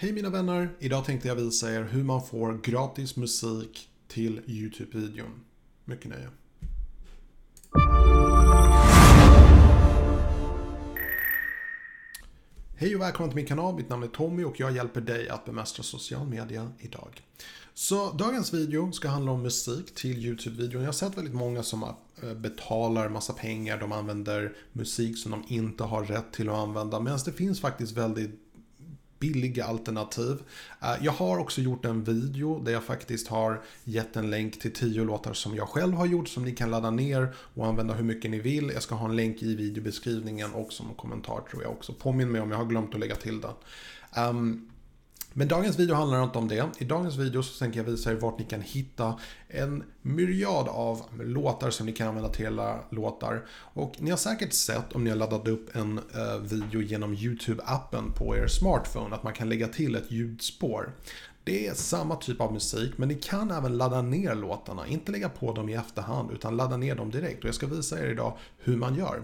Hej mina vänner! Idag tänkte jag visa er hur man får gratis musik till YouTube-videon. Mycket nöje. Hej och välkommen till min kanal. Mitt namn är Tommy och jag hjälper dig att bemästra social media idag. Så dagens video ska handla om musik till YouTube-videon. Jag har sett väldigt många som eh, betalar massa pengar. De använder musik som de inte har rätt till att använda. Medan det finns faktiskt väldigt billiga alternativ. Eh, jag har också gjort en video där jag faktiskt har gett en länk till 10 låtar som jag själv har gjort som ni kan ladda ner och använda hur mycket ni vill. Jag ska ha en länk i videobeskrivningen och som kommentar tror jag också. Påminn mig om jag har glömt att lägga till den. Um, men dagens video handlar inte om det. I dagens video så tänker jag visa er vart ni kan hitta en myriad av låtar som ni kan använda till era låtar. Och ni har säkert sett om ni har laddat upp en eh, video genom YouTube-appen på er smartphone att man kan lägga till ett ljudspår. Det är samma typ av musik men ni kan även ladda ner låtarna. Inte lägga på dem i efterhand utan ladda ner dem direkt. Och jag ska visa er idag hur man gör.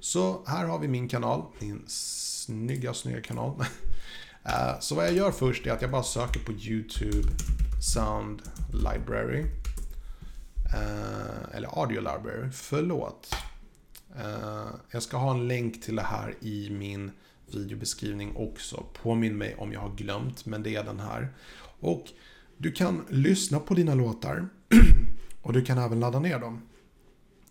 Så här har vi min kanal, min snygga, snygga kanal. Eh, så vad jag gör först är att jag bara söker på YouTube Sound Library. Uh, eller Audio Library, förlåt. Uh, jag ska ha en länk till det här i min videobeskrivning också. Påminn mig om jag har glömt, men det är den här. Och du kan lyssna på dina låtar och du kan även ladda ner dem.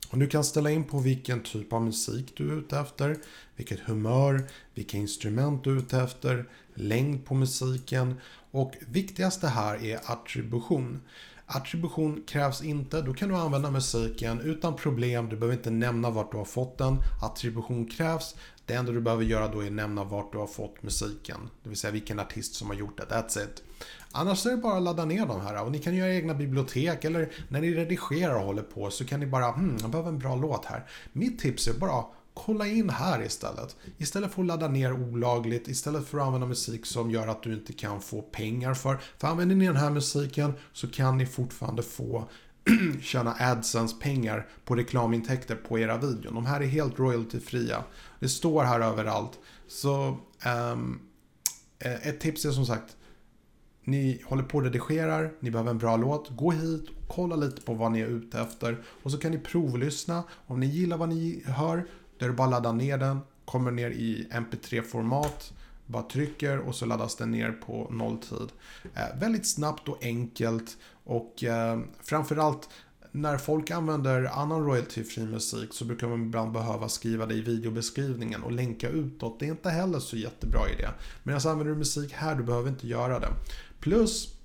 Och du kan ställa in på vilken typ av musik du är ute efter, vilket humör, vilka instrument du är ute efter, längd på musiken och viktigaste här är attribution. Attribution krävs inte, då kan du använda musiken utan problem, du behöver inte nämna vart du har fått den. Attribution krävs, det enda du behöver göra då är nämna vart du har fått musiken. Det vill säga vilken artist som har gjort det, that's it. Annars är det bara att ladda ner de här och ni kan göra egna bibliotek eller när ni redigerar och håller på så kan ni bara, hmm, jag behöver en bra låt här. Mitt tips är bara kolla in här istället. Istället för att ladda ner olagligt, istället för att använda musik som gör att du inte kan få pengar för. För använder ni den här musiken så kan ni fortfarande få tjäna AdSense-pengar på reklamintäkter på era videon. De här är helt royaltyfria. Det står här överallt. Så um, ett tips är som sagt ni håller på och redigerar, ni behöver en bra låt. Gå hit och kolla lite på vad ni är ute efter. Och så kan ni provlyssna. Om ni gillar vad ni hör, då är det bara att ladda ner den. Kommer ner i mp3-format. Bara trycker och så laddas den ner på nolltid. Eh, väldigt snabbt och enkelt. Och eh, framförallt när folk använder annan royaltyfri musik så brukar man ibland behöva skriva det i videobeskrivningen och länka utåt. Det är inte heller så jättebra idé. Men alltså, använder du musik här, du behöver inte göra det. Plus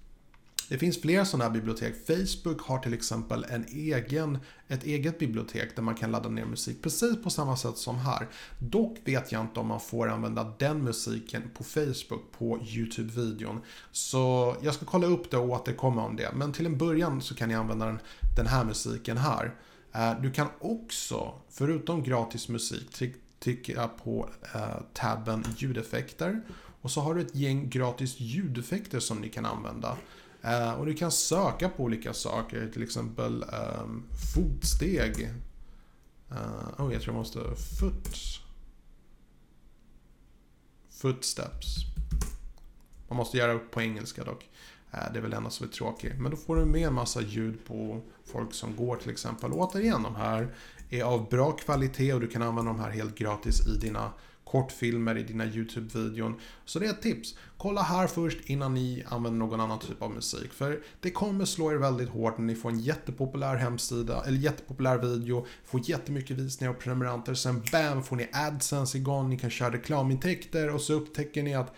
det finns flera sådana här bibliotek. Facebook har till exempel en egen, ett eget bibliotek där man kan ladda ner musik precis på samma sätt som här. Dock vet jag inte om man får använda den musiken på Facebook på YouTube-videon. Så jag ska kolla upp det och återkomma om det. Men till en början så kan ni använda den, den här musiken här. Eh, du kan också, förutom gratis musik, trycka på eh, tabben ljudeffekter. Och så har du ett gäng gratis ljudeffekter som ni kan använda. Uh, och du kan söka på olika saker, till exempel um, fotsteg. Uh, oh, jag tror jag måste... Foot... Footsteps. Man måste göra upp på engelska dock. Eh, det är väl det enda som är tråkigt. Men då får du med en massa ljud på folk som går till exempel. Och återigen, de här är av bra kvalitet och du kan använda de här helt gratis i dina kortfilmer i dina YouTube-videon. Så det är ett tips. Kolla här först innan ni använder någon annan typ av musik. För det kommer slå er väldigt hårt när ni får en jättepopulär hemsida, eller jättepopulär video, får jättemycket visningar och prenumeranter. Sen BAM får ni AdSense igång, ni kan köra reklamintäkter och så upptäcker ni att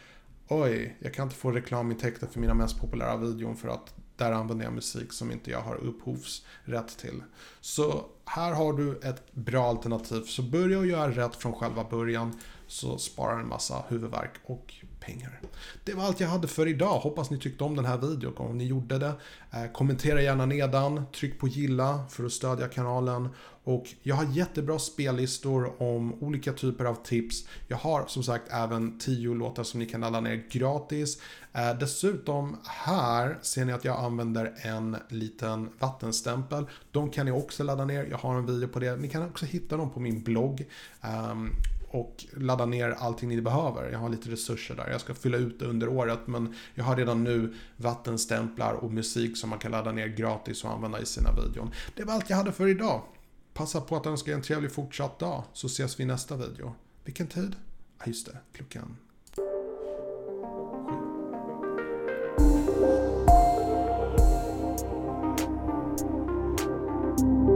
Oj, jag kan inte få reklamintäkter för mina mest populära videon för att där använder jag musik som inte jag har upphovsrätt till. Så här har du ett bra alternativ. Så börja att göra rätt från själva början så sparar en massa huvudvärk och pengar. Det var allt jag hade för idag. Hoppas ni tyckte om den här videon. Om ni gjorde det, eh, kommentera gärna nedan. Tryck på gilla för att stödja kanalen. Och jag har jättebra spellistor om olika typer av tips. Jag har som sagt även 10 låtar som ni kan ladda ner gratis. Eh, dessutom här ser ni att jag använder en liten vattenstämpel. De kan ni också ladda ner. Jag har en video på det. Ni kan också hitta dem på min blogg. Um, och ladda ner allting ni behöver. Jag har lite resurser där. Jag ska fylla ut det under året men jag har redan nu vattenstämplar och musik som man kan ladda ner gratis och använda i sina videon. Det var allt jag hade för idag. Passa på att önska er en trevlig fortsatt dag så ses vi i nästa video. Vilken tid? Ja, just det. Klockan sju.